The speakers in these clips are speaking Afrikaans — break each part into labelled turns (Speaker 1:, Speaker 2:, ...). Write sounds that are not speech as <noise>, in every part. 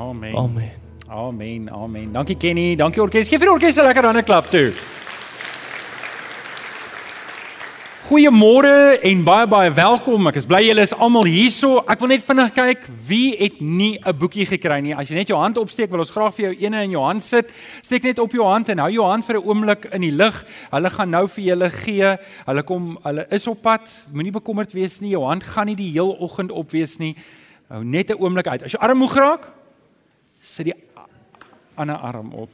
Speaker 1: Amen.
Speaker 2: Amen.
Speaker 1: Amen. Amen. Dankie Kenny, dankie orkes. Geef vir die orkes 'n lekker hande klap toe. Goeiemôre en baie baie welkom. Ek is bly julle is almal hierso. Ek wil net vinnig kyk wie het nie 'n boekie gekry nie. As jy net jou hand opsteek, wil ons graag vir jou eene in jou hand sit. Steek net op jou hand en hou jou hand vir 'n oomblik in die lug. Hulle gaan nou vir julle gee. Hulle kom, hulle is op pad. Moenie bekommerd wees nie. Jou hand gaan nie die heel oggend op wees nie. Hou net 'n oomblik uit. As jou arm moeg raak, sit die ander arm op.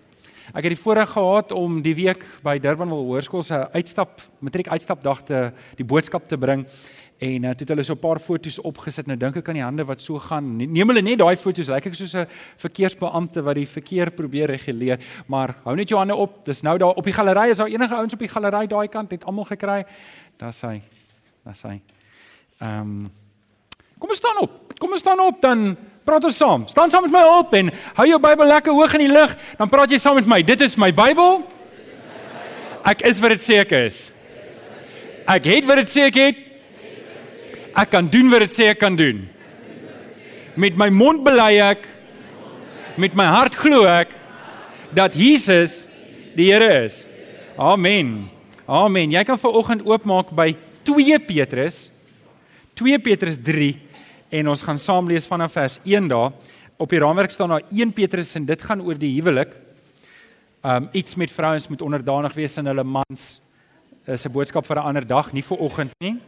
Speaker 1: Ek het die voorreg gehad om die week by Durbanville Hoërskool se uitstap matriek uitstapdag te die boodskap te bring en uh, toe het hulle so 'n paar foto's opgesit. Nou dink ek aan die hande wat so gaan. Neem hulle net daai foto's, lyk ek soos 'n verkeersbeampte wat die verkeer probeer reguleer, maar hou net jou hande op. Dis nou daar op die galery is daar enige ouens op die galery daai kant het almal gekry. Daar's hy. Daar's hy. Ehm um, Kom ons staan op. Kom ons staan op dan praat ons saam. Staan saam met my op en hou jou Bybel lekker hoog in die lug, dan praat jy saam met my. Dit is my Bybel. Ek is wat dit sê ek is. Ek het wat dit sê ek het. Ek kan doen wat dit sê ek kan doen. Met my mond bely ek met my hart glo ek dat Jesus die Here is. Amen. Amen. Jy kan vanoggend oopmaak by 2 Petrus 2 Petrus 3 en ons gaan saam lees vanaf vers 1 daar. Op die raamwerk staan daar 1 Petrus en dit gaan oor die huwelik. Um iets met vrouens moet onderdanig wees aan hulle mans. Is 'n boodskap vir 'n ander dag, nie vir oggend nie.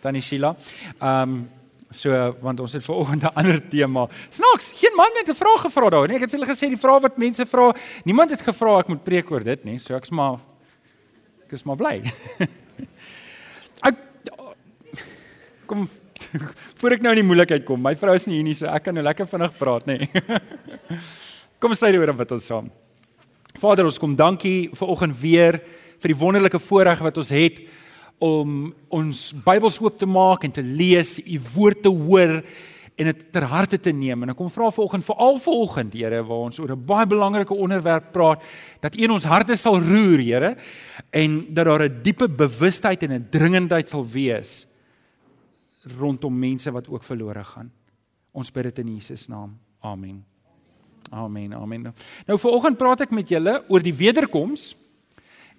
Speaker 1: Tannie Sheila. Um so want ons het vir oggend 'n ander tema. Snaaks, geen man het 'n vraag gevra daar nie. Ek het vir hulle gesê die vrae wat mense vra, niemand het gevra ek moet preek oor dit nie. So ek's maar ek is maar bly. <laughs> ek kom <laughs> voor ek nou in die moeilikheid kom. My vrou is nie hier nie, so ek kan nou lekker vinnig praat, nê. Nee. <laughs> kom ons sê dit oor wat ons saam. Vader, ons kom dankie vir oggend weer vir die wonderlike voorreg wat ons het om ons Bybels oop te maak en te lees, u woord te hoor en dit ter harte te neem. En ek kom vra vanoggend, veral vanoggend, Here, waar ons oor 'n baie belangrike onderwerp praat, dat U in ons harte sal roer, Here, en dat daar 'n diepe bewustheid en 'n dringendheid sal wees rondom mense wat ook verlore gaan. Ons bid dit in Jesus naam. Amen. Amen. Amen. Nou vanoggend praat ek met julle oor die wederkoms.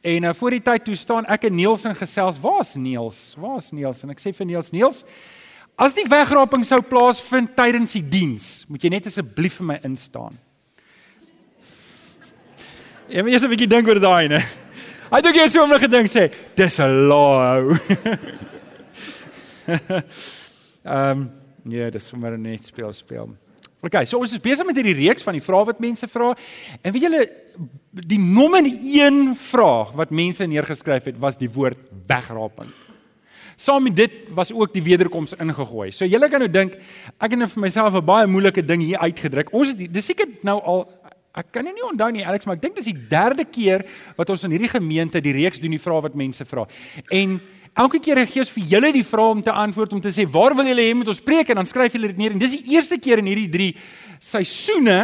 Speaker 1: En uh, voor die tyd toe staan ek en Niels in gesels. Waar's Niels? Waar's Niels? En ek sê vir Niels, Niels, as die wegraping sou plaasvind tydens die diens, moet jy net asseblief vir my instaan. <laughs> Jy moet 'n bietjie dink oor daai, né? Hy het ook eers so 'n oomblik gedink sê, dis 'n law. <laughs> <laughs> Ehm um, ja, dis sommer net speel speel. OK, so ons is besig met hierdie reeks van die vrae wat mense vra. En weet julle die nommer 1 vraag wat mense neergeskryf het was die woord wegraping. Saam met dit was ook die wederkoms ingegooi. So julle kan nou dink ek het net vir myself 'n baie moeilike ding hier uitgedruk. Ons het dis seker nou al ek kan nie onthou nie Alex, maar ek dink dis die derde keer wat ons in hierdie gemeente die reeks doen die vrae wat mense vra. En Elke keer gee ons vir julle die vraag om te antwoord om te sê waar wil julle hê moet ons preek? En dan skryf julle dit neer. En dis die eerste keer in hierdie 3 seisoene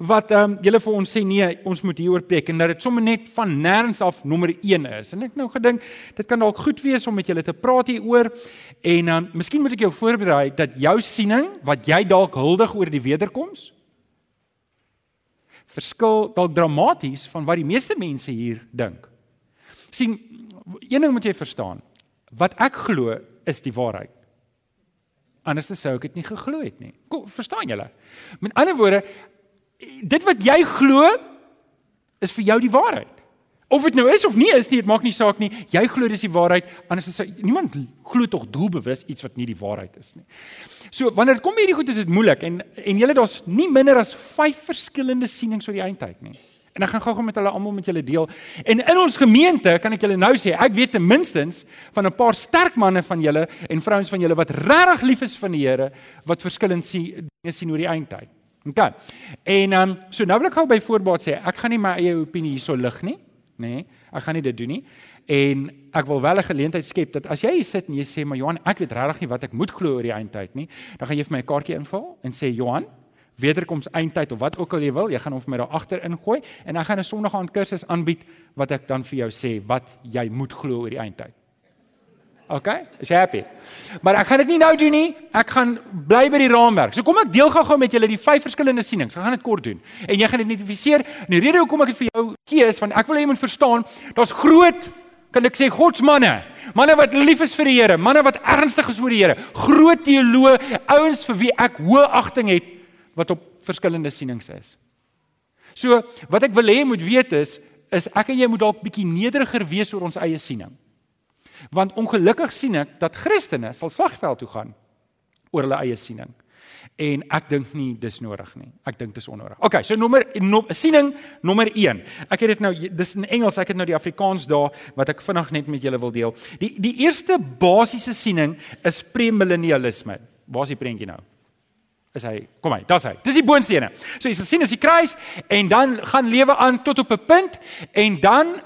Speaker 1: wat ehm um, julle vir ons sê nee, ons moet hieroor preek. En dat dit sommer net van nêrens af nommer 1 is. En ek nou gedink dit kan dalk goed wees om met julle te praat hieroor. En dan um, miskien moet ek jou voorberei dat jou siening wat jy dalk huldig oor die wederkoms verskil dalk dramaties van wat die meeste mense hier dink. sien een ding moet jy verstaan wat ek glo is die waarheid. Anders sou ek dit nie geglo het nie. Kom, verstaan julle? Met ander woorde, dit wat jy glo is vir jou die waarheid. Of dit nou is of nie is nie, dit maak nie saak nie. Jy glo dis die waarheid, anders sou niemand glo tog doelbewus iets wat nie die waarheid is nie. So wanneer dit kom hierdie goed is dit moeilik en en julle daar's nie minder as 5 verskillende sienings oor die eindtyd nie. En ek gaan gou-gou met hulle almal met julle deel. En in ons gemeente kan ek julle nou sê, ek weet ten minstens van 'n paar sterk manne van julle en vrouens van julle wat regtig lief is van die Here, wat verskillend sien dinge sien oor die eindtyd. OK. En ehm um, so nou wil ek gou by voorbaat sê, ek gaan nie my eie opinie hierso lig nie, nê? Nee, ek gaan nie dit doen nie. En ek wil wel 'n geleentheid skep dat as jy hier sit en jy sê, "Maar Johan, ek weet regtig nie wat ek moet glo oor die eindtyd nie," dan gaan jy vir my 'n kaartjie invul en sê, "Johan, wederkoms eindtyd of wat ook al jy wil, jy gaan hom vir my daar agter ingooi en ek gaan 'n Sondag aand kursus aanbied wat ek dan vir jou sê wat jy moet glo oor die eindtyd. OK? Is jy happy? Maar ek gaan dit nie nou doen nie. Ek gaan bly by die raamwerk. So kom ek deel gou-gou met julle die vyf verskillende sienings. Ek gaan dit kort doen. En jy gaan dit identifiseer. En die rede hoekom ek dit vir jou gee is want ek wil hê jy moet verstaan, daar's groot kan ek sê godsmanne. Manne wat lief is vir die Here, manne wat ernstig is oor die Here, groot teoloë, ouens vir wie ek hoë agting het wat op verskillende sienings is. So, wat ek wil hê moet weet is is ek en jy moet dalk bietjie nederiger wees oor ons eie siening. Want ongelukkig sien ek dat Christene sal slagveld toe gaan oor hulle eie siening. En ek dink nie dis nodig nie. Ek dink dit is onnodig. OK, so nommer no, siening nommer 1. Ek het dit nou dis in Engels, ek het nou die Afrikaans daar wat ek vinnig net met julle wil deel. Die die eerste basiese siening is premillennialisme. Waar is die prentjie nou? Is hy kom hy daar's hy. Dis die boonstene so jy sien as die kruis en dan gaan lewe aan tot op 'n punt en dan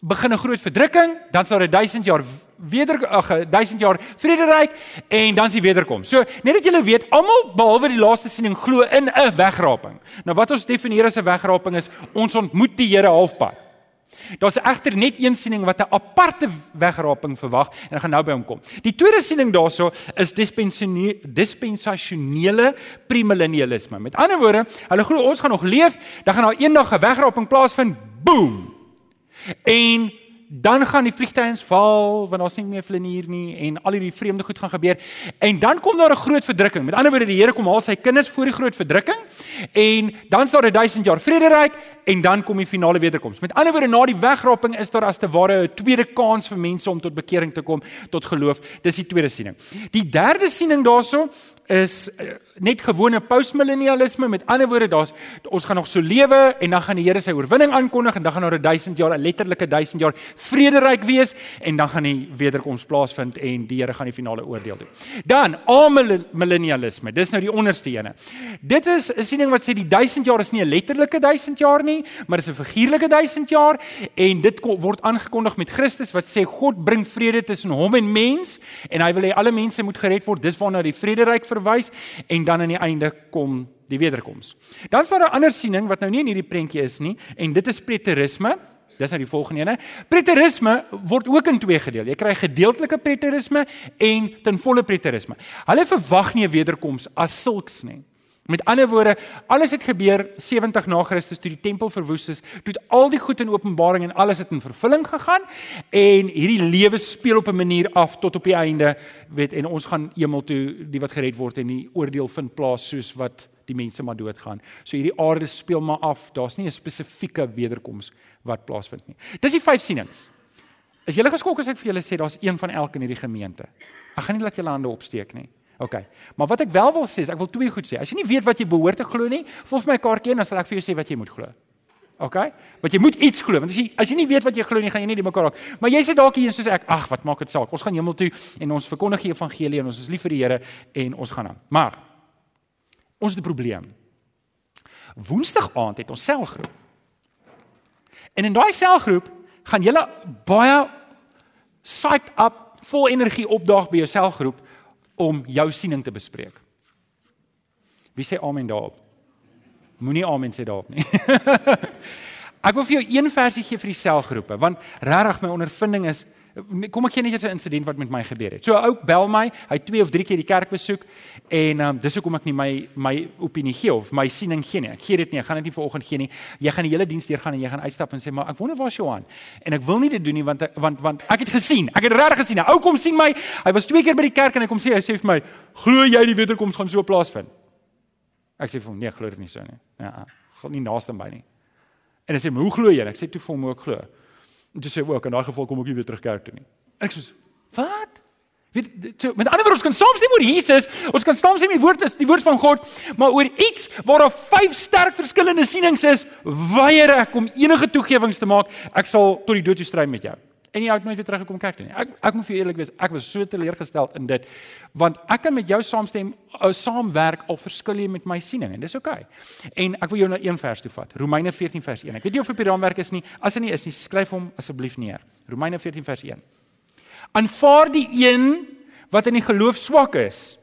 Speaker 1: begin 'n groot verdrukking dan sal daar 1000 jaar weder ag 1000 jaar vrederyk en dan is die wederkom. So net dat julle weet almal behalwe die laaste siening glo in 'n wegraping. Nou wat ons definieer as 'n wegraping is ons ontmoet die Here halfpad Daar's egter net een siening wat 'n aparte wegraping verwag en ek gaan nou by hom kom. Die tweede siening daarso is dispensasionele premillennialisme. Met ander woorde, hulle glo ons gaan nog leef, dan gaan daar eendag 'n wegraping plaasvind. Boom. En dan gaan die vliegtuie val want daar's nie meer vlenier nie en al hierdie vreemde goed gaan gebeur en dan kom daar 'n groot verdrukking. Met ander woorde die Here kom haal sy kinders voor die groot verdrukking en dan staan daar 1000 jaar vrederyk en dan kom die finale wederkoms. Met ander woorde na die wegraping is daar as te ware 'n tweede kans vir mense om tot bekering te kom, tot geloof. Dis die tweede siening. Die derde siening daarso is uh, net gewone postmillennialisme met ander woorde daar's ons gaan nog so lewe en dan gaan die Here sy oorwinning aankondig en dan gaan daar 'n 1000 jaar 'n letterlike 1000 jaar vrederyk wees en dan gaan die wederkoms plaasvind en die Here gaan die finale oordeel doen. Dan amillennialisme, dis nou die onderste ene. Dit is 'n siening wat sê die 1000 jaar is nie 'n letterlike 1000 jaar nie, maar is 'n figuurlike 1000 jaar en dit word aangekondig met Christus wat sê God bring vrede tussen hom en mens en hy wil hê alle mense moet gered word. Dis waarna die vrederyk verwys en dan aan die einde kom die wederkoms. Dan is daar 'n ander siening wat nou nie in hierdie prentjie is nie en dit is preterisme. Dis nou die volgende ene. Preterisme word ook in twee gedeel. Jy kry gedeeltelike preterisme en ten volle preterisme. Hulle verwag nie 'n wederkoms as sulks nie. Met ander woorde, alles het gebeur 70 na Christus toe die tempel verwoes is, toe al die goed in Openbaring en alles het in vervulling gegaan en hierdie lewe speel op 'n manier af tot op die einde, weet en ons gaan hemel toe, die wat gered word en die oordeel vind plaas soos wat die mense maar doodgaan. So hierdie aarde speel maar af. Daar's nie 'n spesifieke wederkoms wat plaasvind nie. Dis die vyf sienings. Is julle geskok as ek vir julle sê daar's een van elk in hierdie gemeente? Ek gaan nie laat julle hande opsteek nie. OK. Maar wat ek wel wil sê is ek wil twee goed sê. As jy nie weet wat jy behoort te glo nie, volg my kaartjie en dan sal ek vir jou sê wat jy moet glo. OK? Want jy moet iets glo want as jy as jy nie weet wat jy glo nie, gaan jy nie die mekaar raak. Maar jy sê dalk hier soos ek, ag, wat maak dit saak? Ons gaan hemel toe en ons verkondig die evangelie en ons is lief vir die Here en ons gaan aan. Maar ons het 'n probleem. Woensdag aand het ons selgroep. En in daai selgroep gaan julle baie psyched up, vol energie opdaag by jou selgroep om jou siening te bespreek. Wie sê amen daarop? Moenie amen sê daarop nie. <laughs> ek wil vir jou een versie gee vir die selgroepe want regtig my ondervinding is kom ek gee net 'n insident wat met my gebeur het. So 'n ou bel my, hy twee of drie keer die kerk besoek en um, dis hoekom ek nie my my opinie gee of my siening gee nie. Ek gee dit nie, ek gaan dit nie vanoggend gee nie. Jy gaan die hele diens deur gaan en jy gaan uitstap en sê maar ek wonder waar Johan? En ek wil nie dit doen nie want want want ek het gesien. Ek het regtig gesien. 'n Ou kom sien my. Hy was twee keer by die kerk en hy kom sê hy sê vir my, "Glo jy die wederkoms gaan so plaasvind?" Ek sê vir hom, "Nee, glo dit nie so nie." Ja, gaan nie naaste by nie. En hy sê, "Hoe glo jy?" Ek sê toe vir hom ook glo. En toe sê ook in daai geval kom ek nie weer terug kerk toe nie. Ek sê, "Wat?" Weet so, met ander woorde ons kan soms nie oor Jesus, ons kan soms nie die woord is die woord van God, maar oor iets waar daar vyf sterk verskillende sienings is, weier ek om enige toegewings te maak. Ek sal tot die dood toe stry met jou. En jy het nooit weer teruggekom kerk toe nie. Ek ek moet vir eerlik wees, ek was so teleurgesteld in dit want ek kan met jou saamstem, ou saamwerk al verskil jy met my siening en dis oukei. Okay. En ek wil jou na een vers toe vat. Romeine 14 vers 1. Ek weet nie of op die raamwerk is nie. As dit nie is nie, skryf hom asseblief neer. Romeine 14 vers 1. Aanvaar die een wat in die geloof swak is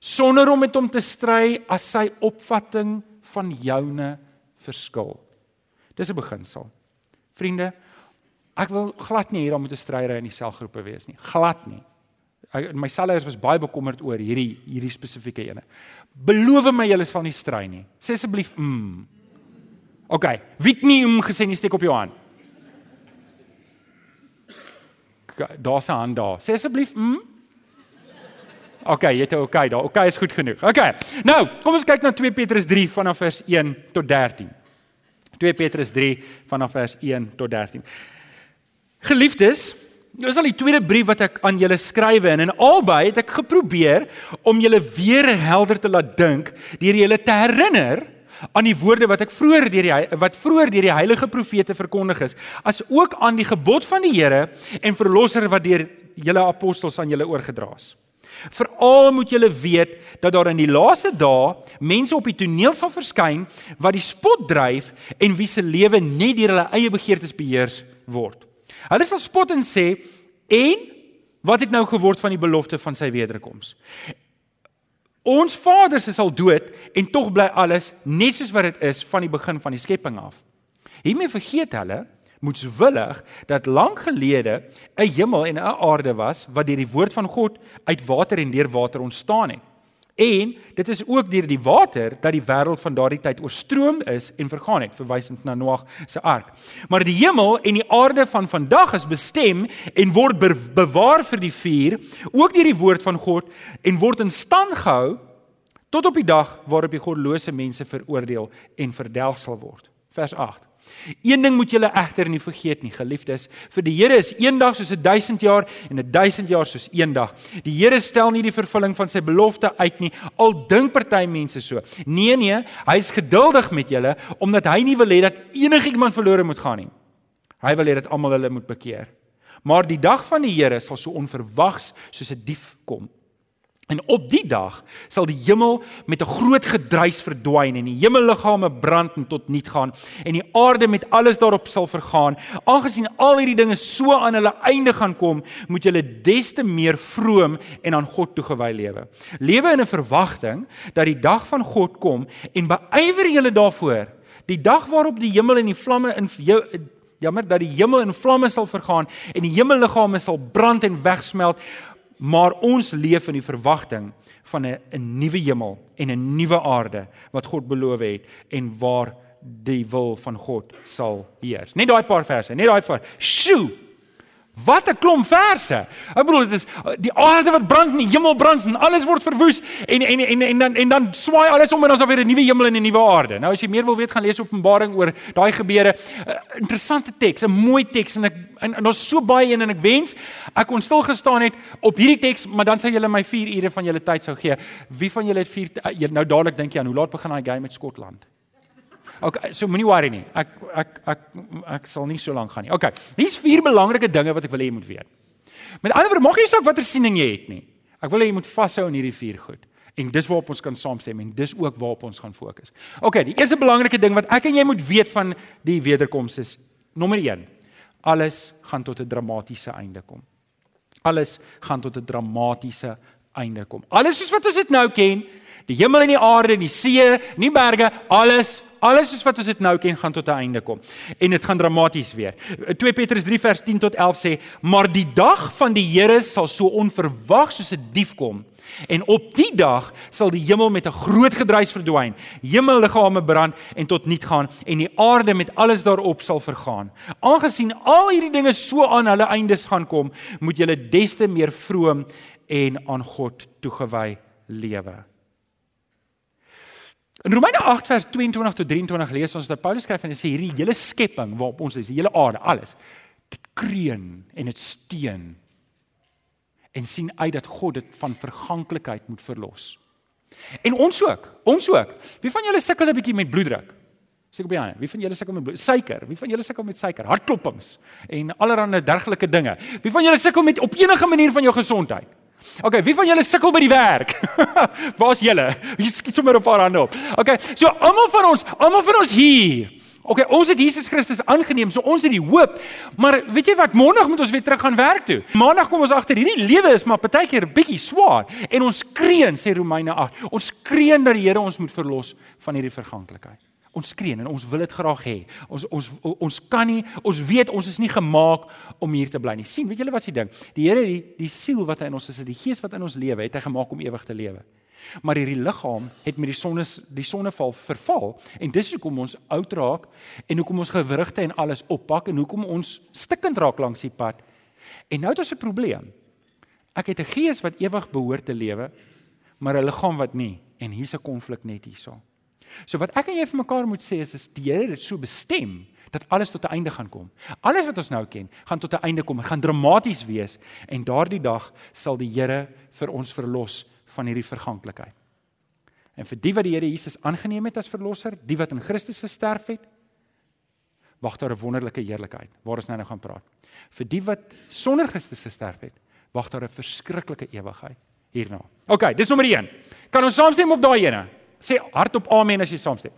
Speaker 1: sonder om met hom te stry as sy opvatting van joune verskil. Dis 'n beginsel. Vriende, Ek wil glad nie hier moet 'n stryder in die selgroepe wees nie. Glad nie. Ek my selleiers was baie bekommerd oor hierdie hierdie spesifieke ene. Beloof my julle sal nie stry nie. Sê asseblief mm. OK, wie het nie mm gesê nie steek op jou hand. Daar's 'n hand daar. Sê asseblief mm. OK, jy het OK daar. OK is goed genoeg. OK. Nou, kom ons kyk na 2 Petrus 3 vanaf vers 1 tot 13. 2 Petrus 3 vanaf vers 1 tot 13. Geliefdes, dit is al die tweede brief wat ek aan julle skrywe en in albei het ek geprobeer om julle weer helder te laat dink deur julle te herinner aan die woorde wat ek vroeër deur die wat vroeër deur die heilige profete verkondig is, as ook aan die gebod van die Here en verlosser wat deur julle apostels aan julle oorgedra is. Veral moet julle weet dat daar in die laaste dae mense op die toneel sal verskyn wat die spot dryf en wie se lewe net deur hulle eie begeertes beheer word. Hulle sal spot en sê en wat het nou geword van die belofte van sy wederkoms? Ons vaders is al dood en tog bly alles net soos wat dit is van die begin van die skepping af. Hiermee vergeet hulle moetswillig dat lank gelede 'n hemel en 'n aarde was wat deur die woord van God uit water en deur water ontstaan het. En dit is ook deur die water dat die wêreld van daardie tyd oorstroom is en vergaan het, verwysend na Noag se ark. Maar die hemel en die aarde van vandag is bestem en word bewaar vir die vuur, ook deur die woord van God en word in stand gehou tot op die dag waarop die goddelose mense veroordeel en verdelg sal word. Vers 8. Een ding moet julle egter nie vergeet nie, geliefdes, vir die Here is eendag soos 'n 1000 jaar en 'n 1000 jaar soos eendag. Die Here stel nie die vervulling van sy belofte uit nie, al dink party mense so. Nee nee, hy is geduldig met julle omdat hy nie wil hê dat enigiemand verlore moet gaan nie. Hy wil hê dat almal hulle moet bekeer. Maar die dag van die Here sal so onverwags soos 'n dief kom. En op die dag sal die hemel met 'n groot gedruis verdwyn en die hemelliggame brand en tot niet gaan en die aarde met alles daarop sal vergaan. Aangesien al hierdie dinge so aan hulle einde gaan kom, moet julle des te meer vroom en aan God toegewy lewe. Lewe in 'n verwagting dat die dag van God kom en beywer julle daarvoor. Die dag waarop die hemel en die vlamme in jou jammer dat die hemel in vlamme sal vergaan en die hemelliggame sal brand en wegsmelt Maar ons leef in die verwagting van 'n 'n nuwe hemel en 'n nuwe aarde wat God beloof het en waar die wil van God sal heers. Net daai paar verse, net daai vir. Sjoe. Wat 'n klomp verse. Ek bedoel dit is die aarde wat brand en die hemel brand en alles word verwoes en en en en dan en dan swaai alles om en ons alweer 'n nuwe hemel en 'n nuwe aarde. Nou as jy meer wil weet gaan lees Openbaring oor daai gebeure. Uh, interessante teks, 'n mooi teks en ek en, en daar's so baie een en ek wens ek kon stil gestaan het op hierdie teks, maar dan sou julle my 4 ure van julle tyd sou gee. Wie van julle het 4 uh, nou dadelik dink jy aan hoe laat begin daai game met Skotland? Okay, so moenie worry nie. Ek ek ek ek sal nie so lank gaan nie. Okay. Hier's vier belangrike dinge wat ek wil hê jy moet weet. Met ander woorde, maak nie saak watter siening jy het nie. Ek wil hê jy moet vashou aan hierdie vier goed. En dis waarop ons kan saamstem en dis ook waarop ons gaan fokus. Okay, die eerste belangrike ding wat ek en jy moet weet van die wederkoms is nommer 1. Alles gaan tot 'n dramatiese einde kom. Alles gaan tot 'n dramatiese einde kom. Alles soos wat ons dit nou ken, die hemel en die aarde, die see, nie berge, alles Alles soos wat ons dit nou ken gaan tot 'n einde kom. En dit gaan dramaties weer. 2 Petrus 3 vers 10 tot 11 sê: "Maar die dag van die Here sal so onverwags soos 'n dief kom." En op die dag sal die hemel met 'n groot gedruis verdwyn, hemelliggame brand en tot niet gaan en die aarde met alles daarop sal vergaan. Aangesien al hierdie dinge so aan hulle eindes gaan kom, moet julle des te meer vroom en aan God toegewy lewe. In Romeine 8 vers 22 tot 23 lees ons dat Paulus skryf en hy sê hierdie hele skepping waarop ons is, die hele aarde, alles, dit kreun en dit steen en sien uit dat God dit van verganklikheid moet verlos. En ons ook, ons ook. Wie van julle sukkel 'n bietjie met bloeddruk? Op die ander. Wie van julle sukkel met bloed, suiker? Wie van julle sukkel met suiker, hartklopings en allerlei dergelike dinge? Wie van julle sukkel met op enige manier van jou gesondheid? Okay, wie van julle sukkel by die werk? <laughs> Waar's julle? Jy skiet sommer 'n paar hande op. Okay, so almal van ons, almal van ons hier. Okay, ons het Jesus Christus aangeneem, so ons het die hoop. Maar weet jy wat? Maandag moet ons weer terug gaan werk toe. Maandag kom ons agter hierdie lewe is maar partykeer 'n bietjie swaar en ons kreun sê Romeine 8. Ons kreun dat die Here ons moet verlos van hierdie verganklikheid. Ons skree en ons wil dit graag hê. Ons ons ons kan nie, ons weet ons is nie gemaak om hier te bly nie. sien, weet julle wat se ding? Die Here die die siel wat hy in ons is, die gees wat in ons lewe, het hy gemaak om ewig te lewe. Maar hierdie liggaam het met die sonne die sonneval verval en dis hoekom ons oud raak en hoekom ons gewrigte en alles oppak en hoekom ons stikkend raak langs die pad. En nou het ons 'n probleem. Ek het 'n gees wat ewig behoort te lewe, maar 'n liggaam wat nie en hier's 'n konflik net hierso. So wat ek en jy vir mekaar moet sê is is die Here het so bestem dat alles tot 'n einde gaan kom. Alles wat ons nou ken, gaan tot 'n einde kom. Dit gaan dramaties wees en daardie dag sal die Here vir ons verlos van hierdie verganklikheid. En vir die wat die Here Jesus aangeneem het as verlosser, die wat in Christus gesterf het, wag daar 'n wonderlike heerlikheid waar ons nou nou gaan praat. Vir die wat sonder Christus gesterf het, wag daar 'n verskriklike ewigheid hierna. OK, dis nommer 1. Kan ons saamstem op daai ene? Sê hardop amen as jy saamstem.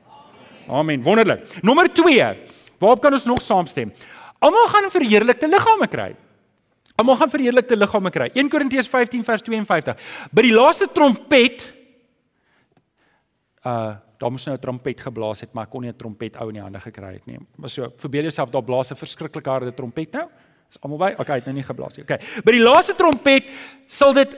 Speaker 1: Amen. Wonderlik. Nommer 2. Waarop kan ons nog saamstem? Almal gaan verheerlikte liggame kry. Almal gaan verheerlikte liggame kry. 1 Korintiërs 15 vers 52. By die laaste trompet uh daar moes nou 'n trompet geblaas het, maar ek kon nie 'n trompet ou in die hande gekry het nie. Maar so, verbeel jouself daar blaas 'n verskriklike harde trompet nou. Is almal by? Okay, het nou nie geblaas nie. Okay. By die laaste trompet sal dit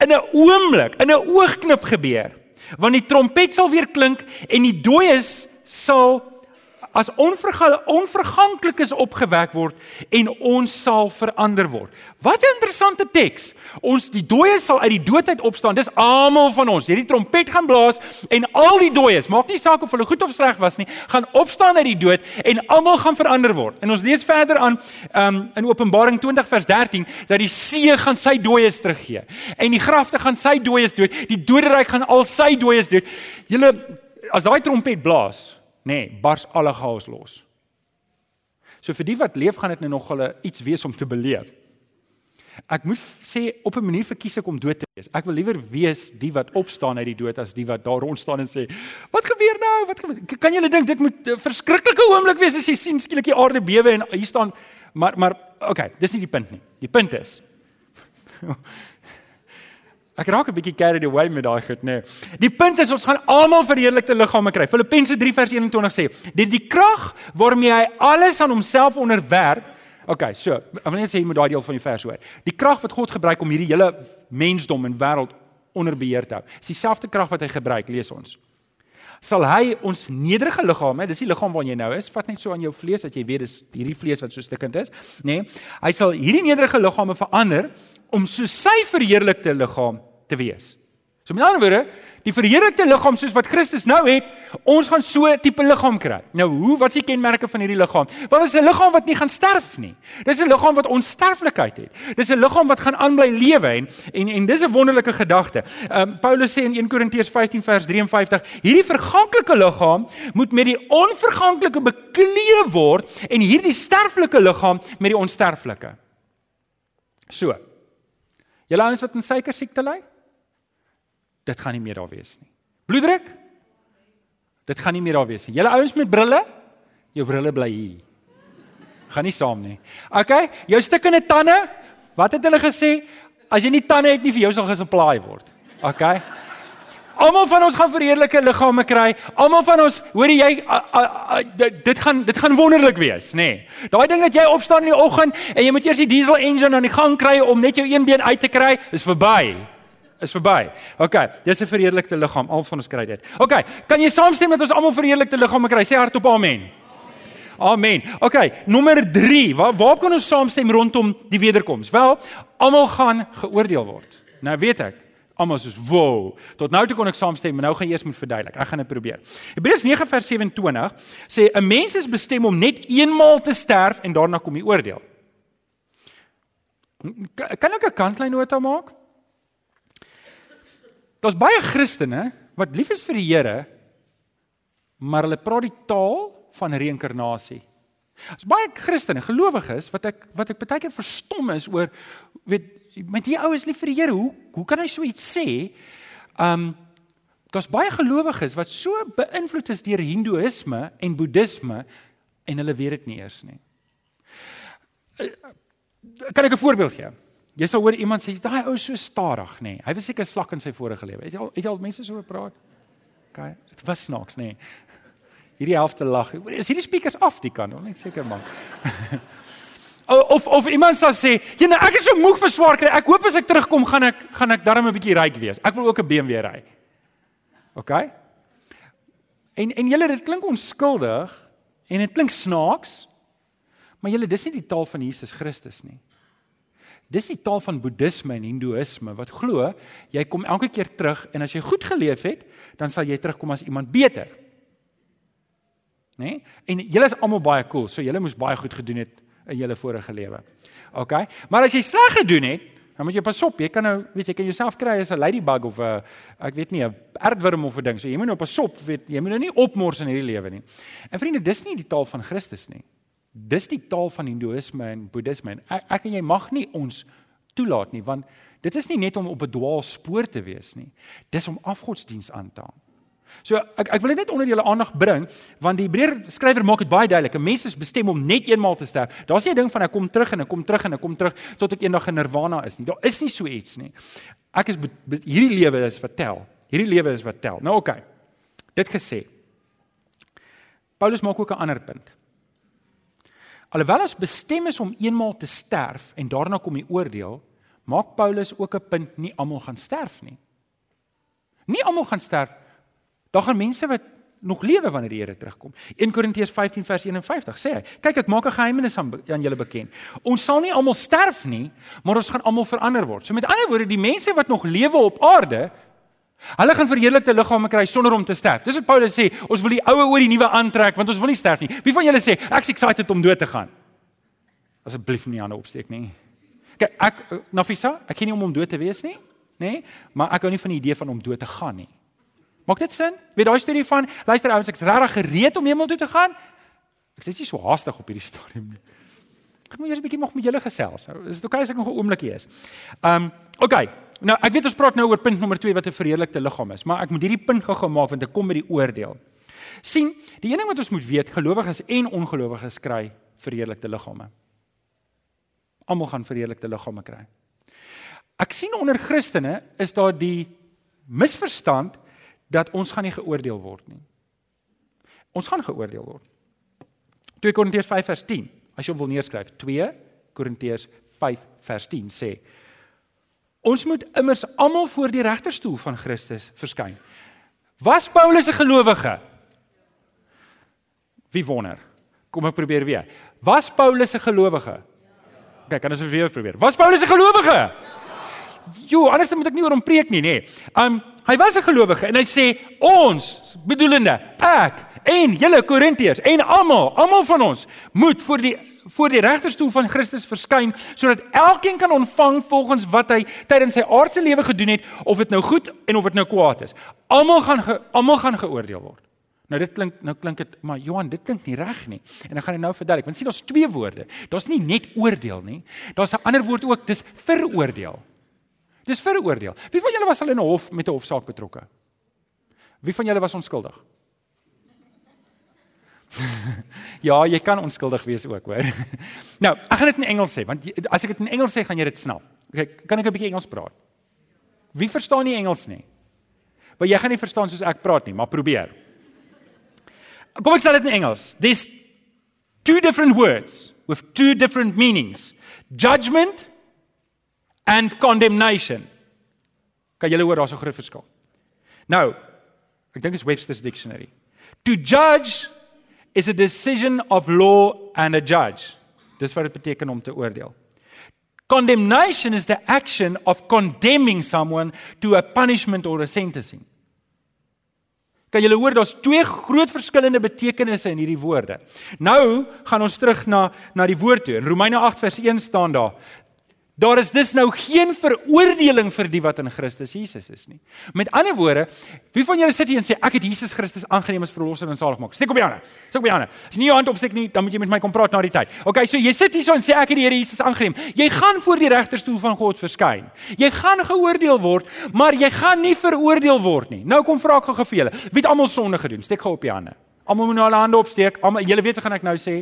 Speaker 1: in 'n oomblik, in 'n oogknip gebeur. Want die trompet sal weer klink en die dooies sal as onverganklikes opgewek word en ons sal verander word. Wat 'n interessante teks. Ons die dooies sal uit die doodheid opstaan. Dis almal van ons. Hierdie trompet gaan blaas en al die dooies, maak nie saak of hulle goed of sleg was nie, gaan opstaan uit die dood en almal gaan verander word. En ons lees verder aan um, in Openbaring 20 vers 13 dat die see gaan sy dooies teruggee en die grafte gaan sy dooies dood. Die doderyk gaan al sy dooies dood. Julle as daai trompet blaas, nê, nee, bars alle chaos los. So vir die wat leef gaan dit nou nog hulle iets wees om te beleef. Ek moet sê op 'n manier verkies ek om dood te wees. Ek wil liewer wees die wat opstaan uit die dood as die wat daar rond staan en sê, "Wat gebeur nou? Wat gebeur?" Kan julle dink dit moet 'n verskriklike oomblik wees as jy sien skielik die aarde bewe en hier staan maar maar okay, dis nie die punt nie. Die punt is Ek raak 'n bietjie carried away met daai goed, nê. Nee. Die punt is ons gaan almal verheerlikte liggame kry. Filippense 3 vers 21 sê, "Dit die krag waarmee hy alles aan homself onderwerp." Okay, so, ek wil net sê jy moet daai deel van die vers hoor. Die krag wat God gebruik om hierdie hele mensdom en wêreld onder beheer te hou. Is dieselfde krag wat hy gebruik, lees ons. Sal hy ons nederige liggame, dis die liggaam waarin jy nou is, vat net so aan jou vlees dat jy weet dis hierdie vlees wat so stikkend is, nê? Nee, hy sal hierdie nederige liggame verander om so sy verheerlikte liggaam te wees. So met ander woorde, die verheerlikte liggaam soos wat Christus nou het, ons gaan so 'n tipe liggaam kry. Nou, hoe wat is die kenmerke van hierdie liggaam? Dit is 'n liggaam wat nie gaan sterf nie. Dis 'n liggaam wat onsterflikheid het. Dis 'n liggaam wat gaan aanbly lewe en en, en dis 'n wonderlike gedagte. Ehm um, Paulus sê in 1 Korintiërs 15 vers 53, hierdie verganklike liggaam moet met die onverganklike bekleed word en hierdie sterflike liggaam met die onsterflike. So, Julle ouens wat in suiker siekte ly? Dit gaan nie meer daar wees nie. Bloeddruk? Dit gaan nie meer daar wees nie. Julle ouens met brille? Jou brille bly hier. Gaan nie saam nie. OK, jou stukkende tande? Wat het hulle gesê? As jy nie tande het nie, vir jou sal gesupply word. OK. Almal van ons gaan verheerlike liggame kry. Almal van ons, hoor jy, a, a, a, dit gaan dit gaan wonderlik wees, nê. Nee. Daai ding dat jy opstaan in die oggend en jy moet eers die diesel engine aan die gang kry om net jou een been uit te kry, is verby. Is verby. OK, dis 'n verheerlikte liggaam. Al van ons kry dit. OK, kan jy saamstem dat ons almal verheerlikte liggame kry? Sê hardop amen. Amen. OK, nommer 3. Waar waar kan ons saamstem rondom die wederkoms? Wel, almal gaan geoordeel word. Nou weet ek, Almal soos, "Wow." Tot nou toe kon ek saamstem, maar nou gaan jy eers moet verduidelik. Ek gaan dit probeer. Hebreërs 9 vers 27 sê 'n mens is bestem om net eenmaal te sterf en daarna kom die oordeel. Kan ek 'n kantlyn nota maak? Daar's baie Christene wat lief is vir die Here, maar hulle praat die taal van reïnkarnasie. Daar's baie Christene, gelowiges wat ek wat ek baie keer verstom is oor weet met die ou is lief vir die Here. Hoe hoe kan hy so iets sê? Um daar's baie gelowiges wat so beïnvloed is deur Hindoeïsme en Boeddisme en hulle weet dit nie eers nie. Eh, kan ek 'n voorbeeld gee? Jy sal hoor iemand sê daai ou is so stadig, nê. Hy was seker slak in sy vorige lewe. Het jy al het jy al mense so gepraat? OK, dit was snaaks, nê. Hierdie helfte lag. Is hierdie speakers af die kant? Net seker maak. <laughs> of of iemand sal sê, "Ja, nee, ek is so moeg vir swaar kry. Ek hoop as ek terugkom gaan ek gaan ek darm 'n bietjie ryk wees. Ek wil ook 'n BMW ry." OK? En en julle dit klink onskuldig en dit klink snaaks. Maar julle dis nie die taal van Jesus Christus nie. Dis die taal van boeddisme en hindoeïsme wat glo jy kom elke keer terug en as jy goed geleef het, dan sal jy terugkom as iemand beter. Né? Nee? En julle is almal baie cool, so julle moes baie goed gedoen het in julle vorige lewe. OK? Maar as jy sleg gedoen het, dan moet jy pas op. Jy kan nou, weet jy, kan jouself kry as 'n ladybug of 'n ek weet nie, 'n aardwurm of 'n ding. So jy moet nou pas op, weet jy, moet nou nie opmors in hierdie lewe nie. En vriende, dis nie die taal van Christus nie. Dis die taal van Hindoeïsme en Boeddhisme ek, ek en jy mag nie ons toelaat nie want dit is nie net om op 'n dwaalspoor te wees nie. Dis om afgodsdiens aan te hang. So ek ek wil dit net onder julle aandag bring want die Hebreër skrywer maak dit baie duidelik. 'n Mens is bestem om net eenmaal te sterf. Daar's nie 'n ding van ek kom terug en ek kom terug en ek kom terug tot ek eendag in nirwana is nie. Daar is nie so iets nie. Ek is hierdie lewe is vertel. Hierdie lewe is wat tel. Nou oké. Okay. Dit gesê. Paulus maak ook 'n ander punt. Alhoewel ons bestem is om eenmaal te sterf en daarna kom die oordeel, maak Paulus ook 'n punt nie almal gaan sterf nie. Nie almal gaan sterf. Daar gaan mense wat nog lewe wanneer die Here terugkom. 1 Korintiërs 15 vers 51 sê hy: "Kyk, ek maak 'n geheimnis aan, aan julle bekend. Ons sal nie almal sterf nie, maar ons gaan almal verander word." So met ander woorde, die mense wat nog lewe op aarde, Hulle gaan verheerlikte liggame kry sonder om te sterf. Dis wat Paulus sê, ons wil die ou oor die nuwe aantrek want ons wil nie sterf nie. Wie van julle sê ek's excited om dood te gaan? Asseblief nie hande opsteek nie. Kyk, ek Nafisa, ek ken nie om om dood te wees nie, nê? Maar ek hou nie van die idee van om dood te gaan nie. Maak dit sin? Weet daai storie van luister ouens, ek's regtig gereed om hemel toe te gaan. Ek sê jy so haastig op hierdie <laughs> stadium nie. Ek moet eers 'n bietjie nog met julle gesels. Is dit oukei okay as ek nog 'n oombliekie is? Um, oukei. Okay. Nou, ek weet ons praat nou oor punt nommer 2 wat 'n verheerlikte liggaam is, maar ek moet hierdie punt gou gemaak want ek kom by die oordeel. sien, die een ding wat ons moet weet, gelowiges en ongelowiges kry verheerlikte liggame. Almal gaan verheerlikte liggame kry. Ek sien onder Christene is daar die misverstand dat ons gaan nie geoordeel word nie. Ons gaan geoordeel word. 2 Korintiërs 5 vers 10. As jy wil neerskryf, 2 Korintiërs 5 vers 10 sê Ons moet immers almal voor die regterstoel van Christus verskyn. Was Paulus 'n gelowige? Wie wonder? Kom ek probeer weer. Was Paulus 'n gelowige? Kyk, kan ons weer probeer. Was Paulus 'n gelowige? Jo, anders moet ek nie oor hom preek nie, nê. Um hy was 'n gelowige en hy sê ons, bedoelende ek en julle Korintiërs en almal, almal van ons moet voor die voor die regterstoel van Christus verskyn sodat elkeen kan ontvang volgens wat hy tydens sy aardse lewe gedoen het of dit nou goed en of dit nou kwaad is. Almal gaan almal gaan geoordeel word. Nou dit klink nou klink dit maar Johan dit klink nie reg nie. En dan gaan ek nou verduidelik. Want sien daar's twee woorde. Daar's nie net oordeel nie. Daar's 'n ander woord ook, dis veroordeel. Dis veroordeel. Wie van julle was al in 'n hof met 'n hofsaak betrokke? Wie van julle was onskuldig? <laughs> ja, jy kan onskuldig wees ook, hoor. <laughs> nou, ek gaan dit in Engels sê, want as ek dit in Engels sê, gaan jy dit snap. Okay, kan ek 'n bietjie Engels praat? Wie verstaan nie Engels nie? Want jy gaan nie verstaan soos ek praat nie, maar probeer. Kom ek sê dit in Engels. There's two different words with two different meanings. Judgment and condemnation. Kan julle hoor daar's 'n groot verskil. Nou, ek dink is Webster's dictionary. To judge is a decision of law and a judge. Dis wat dit beteken om te oordeel. Condemnation is the action of condemning someone to a punishment or a sentencing. Kan julle hoor daar's twee groot verskillende betekenisse in hierdie woorde. Nou gaan ons terug na na die woord toe. In Romeine 8 vers 1 staan daar Daar is dus nou geen veroordeling vir die wat in Christus Jesus is nie. Met ander woorde, wie van julle sit hier en sê ek het Jesus Christus aangeneem as verlosser en saligmaker? Steek op die hande. Steek op die hande. As jy nie jou hand opsteek nie, dan moet jy met my kom praat na die tyd. Okay, so jy sit hier so en sê ek het die Here Jesus aangeneem. Jy gaan voor die regterstoel van God verskyn. Jy gaan geoordeel word, maar jy gaan nie veroordeel word nie. Nou kom vra ek gou vir julle. Wie het almal sonde gedoen? Steek gou op die hande. Almal moet nou hulle hande opsteek. Almal, julle weet wat gaan ek nou sê?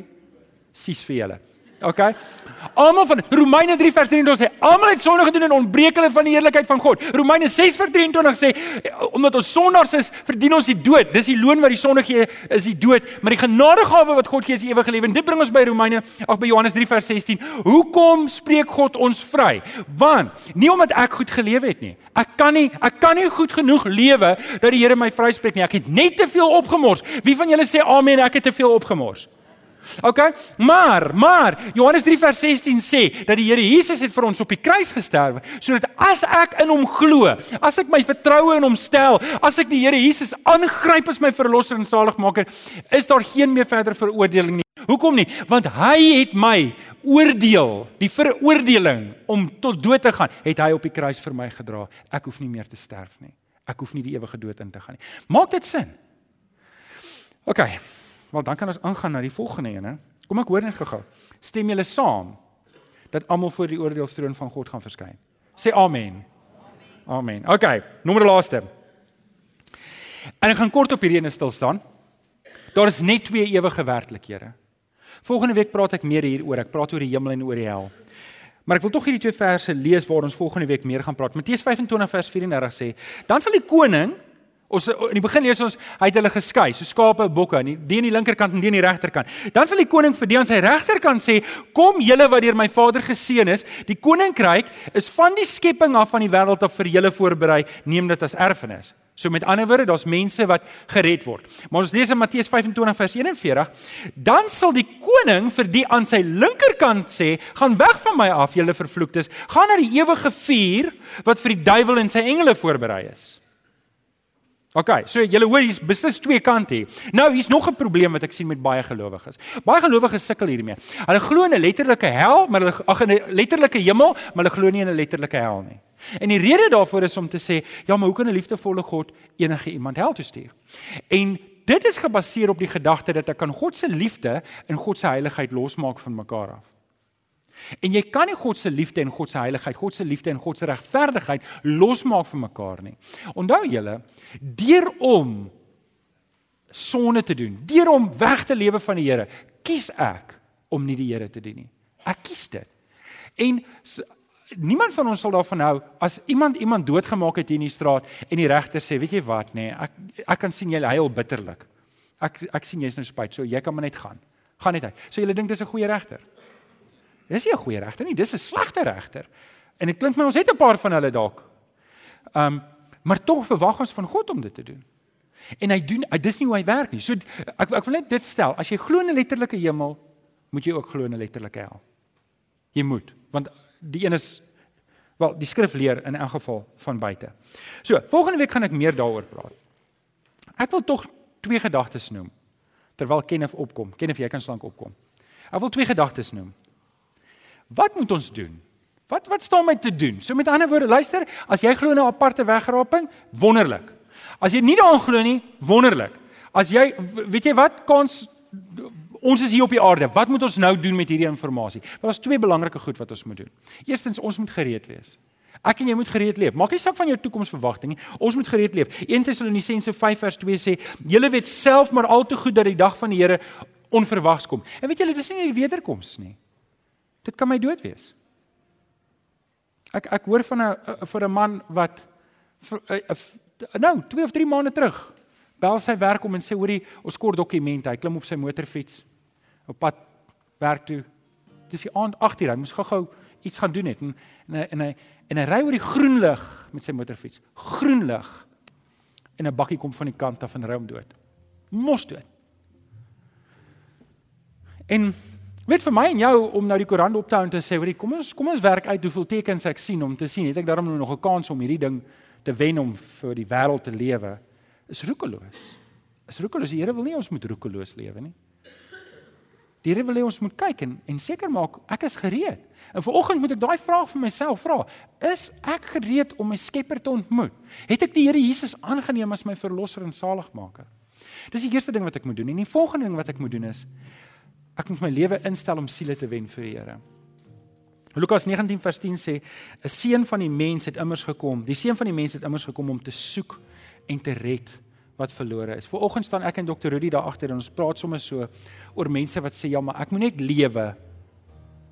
Speaker 1: Sis vir julle. Okay? Almal van Romeine 3 vers 23 sê almal het sonde gedoen en ontbreek hulle van die heerlikheid van God. Romeine 6 vers 23 sê omdat ons sondaars is, verdien ons die dood. Dis die loon wat die sonde gee, is die dood, maar die genadegawe wat God gee is ewige lewe. En dit bring ons by Romeine ag by Johannes 3 vers 16. Hoekom spreek God ons vry? Want nie omdat ek goed gelewe het nie. Ek kan nie ek kan nie goed genoeg lewe dat die Here my vryspreek nie. Ek het net te veel opgemors. Wie van julle sê amen, ek het te veel opgemors? OK? Maar, maar Johannes 3 vers 16 sê dat die Here Jesus het vir ons op die kruis gesterf sodat as ek in hom glo, as ek my vertroue in hom stel, as ek die Here Jesus aangryp as my verlosser en saligmaker, is daar geen meer verdere veroordeling nie. Hoekom nie? Want hy het my oordeel, die veroordeling om tot dood te gaan, het hy op die kruis vir my gedra. Ek hoef nie meer te sterf nie. Ek hoef nie die ewige dood in te gaan nie. Maak dit sin? OK. Wel dan kan ons aangaan na die volgende een, hè. Kom ek hoor net gou-gou. Stem julle saam dat almal voor die oordeelstroon van God gaan verskyn? Sê amen. Amen. OK, nommer laaste. En ek gaan kort op hierdie ene stil staan. Daar is net twee ewige werklikhede. Volgende week praat ek meer hieroor. Ek praat oor die hemel en oor die hel. Maar ek wil tog hierdie twee verse lees waar ons volgende week meer gaan praat. Matteus 25 vers 34 sê: "Dan sal die koning Ons in die begin lees ons hy het hulle geskei, so skape en bokke, nie die aan die linkerkant en die aan die regterkant. Dan sal die koning vir die aan sy regterkant sê: "Kom julle wat deur my Vader geseën is, die koninkryk is van die skepping af van die wêreld af vir julle voorberei, neem dit as erfenis." So met ander woorde, daar's mense wat gered word. Maar ons lees in Matteus 25 vers 41, dan sal die koning vir die aan sy linkerkant sê: "Gaan weg van my af, julle vervloektes, gaan na die ewige vuur wat vir die duiwel en sy engele voorberei is." OK, so julle hoor hier's beslis twee kante hier. Nou hier's nog 'n probleem wat ek sien met baie gelowiges. Baie gelowiges sukkel hiermee. Hulle glo in 'n letterlike hel, maar hulle ag in 'n letterlike hemel, maar hulle glo nie in 'n letterlike hel nie. En die rede daarvoor is om te sê, ja, maar hoe kan 'n liefdevolle God enige iemand hel toe stuur? En dit is gebaseer op die gedagte dat ek kan God se liefde en God se heiligheid losmaak van mekaar af. En jy kan nie God se liefde en God se heiligheid, God se liefde en God se regverdigheid losmaak van mekaar nie. Onthou julle, deur om sonde te doen, deur om weg te lewe van die Here, kies ek om nie die Here te dien nie. Ek kies dit. En niemand van ons sal daarvan hou as iemand iemand doodgemaak het hier in die straat en die regter sê, weet jy wat, nê, nee, ek ek kan sien jy huil bitterlik. Ek ek sien jy's nou spyt, so jy kan maar net gaan. Gaan net hy. So julle dink dis 'n goeie regter? Dis nie 'n goeie regter nie, dis 'n slegte regter. En dit klink my ons het 'n paar van hulle dalk. Um maar tog verwag ons van God om dit te doen. En hy doen dis nie hoe hy werk nie. So ek ek wil net dit stel, as jy glo in 'n letterlike hemel, moet jy ook glo in 'n letterlike hel. Jy moet, want die een is wel die skrif leer in elk geval van buite. So, volgende week gaan ek meer daaroor praat. Ek wil tog twee gedagtes noem terwyl Kenneth opkom. Kenneth, jy kan slank opkom. Ek wil twee gedagtes noem. Wat moet ons doen? Wat wat staan my te doen? So met ander woorde, luister, as jy glo in 'n aparte wegraping, wonderlik. As jy nie daaraan glo nie, wonderlik. As jy weet jy wat kans ons is hier op die aarde. Wat moet ons nou doen met hierdie inligting? Daar is twee belangrike goed wat ons moet doen. Eerstens, ons moet gereed wees. Ek en jy moet gereed leef. Maak nie saak van jou toekomsverwagting nie. Ons moet gereed leef. 1 Tessalonisense 5 vers 2 sê: "Julle weet self maar al te goed dat die dag van die Here onverwags kom." En weet julle, dis nie die wederkoms nie. Dit kan my dood wees. Ek ek hoor van 'n vir 'n man wat nou 2 of 3 maande terug bel sy werk om en sê hoorie ons kort dokumente. Hy klim op sy motorfiets op pad werk toe. Dis die aand 8:00. Hy moes gou-gou iets gaan doen het en en hy en hy, en hy ry oor die groen lig met sy motorfiets. Groen lig. En 'n bakkie kom van die kant af en ry hom dood. Mos dood. En Weet vir my en jou om nou die koerant op te hou en te sê, "Hoerie, kom ons kom ons werk uit hoeveel tekens ek sien om te sien, het ek daarom nou nog 'n kans om hierdie ding te wen om vir die wêreld te lewe?" Is roekeloos. Is roekeloos. Die Here wil nie ons moet roekeloos lewe nie. Die Here wil hê ons moet kyk en en seker maak ek is gereed. En vanoggend moet ek daai vraag vir myself vra: Is ek gereed om my Skepper te ontmoet? Het ek die Here Jesus aangeneem as my verlosser en saligmaker? Dis die eerste ding wat ek moet doen. En die volgende ding wat ek moet doen is Ek moet my lewe instel om siele te wen vir die Here. Lukas 19 vers 10 sê 'n seun van die mens het immers gekom. Die seun van die mens het immers gekom om te soek en te red wat verlore is. Vooroggend staan ek en Dr. Rudy daar agter en ons praat sommer so oor mense wat sê ja, maar ek moet net lewe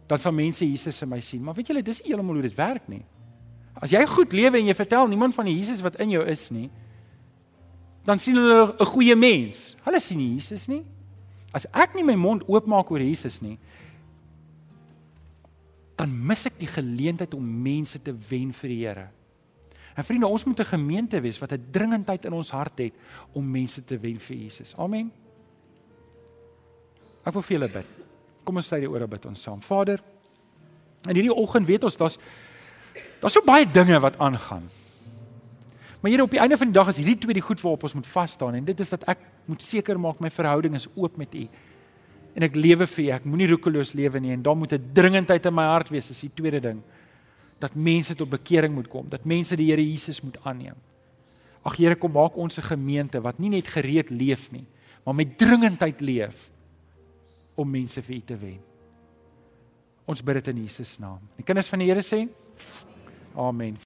Speaker 1: dan sal mense Jesus in my sien. Maar weet julle, dis nie heeltemal hoe dit werk nie. As jy goed lewe en jy vertel niemand van die Jesus wat in jou is nie, dan sien hulle 'n goeie mens. Hulle sien nie Jesus nie. As ek nie my mond oopmaak oor Jesus nie, dan mis ek die geleentheid om mense te wen vir die Here. En vriende, ons moet 'n gemeente wees wat 'n dringendheid in ons hart het om mense te wen vir Jesus. Amen. Ek wil vir julle bid. Kom ons sê die ore bid ons saam. Vader, in hierdie oggend weet ons daar's daar's so baie dinge wat aangaan. Maar Here, op die einde van die dag is hierdie twee die goed waarop ons moet vas staan en dit is dat ek moet seker maak my verhouding is oop met U en ek lewe vir U. Ek moenie roekeloos lewe nie en daar moet 'n dringendheid in my hart wees, is die tweede ding. Dat mense tot bekering moet kom, dat mense die Here Jesus moet aanneem. Ag Here, kom maak ons 'n gemeente wat nie net gereed leef nie, maar met dringendheid leef om mense vir U te wen. Ons bid dit in Jesus naam. Die kinders van die Here sê: Amen.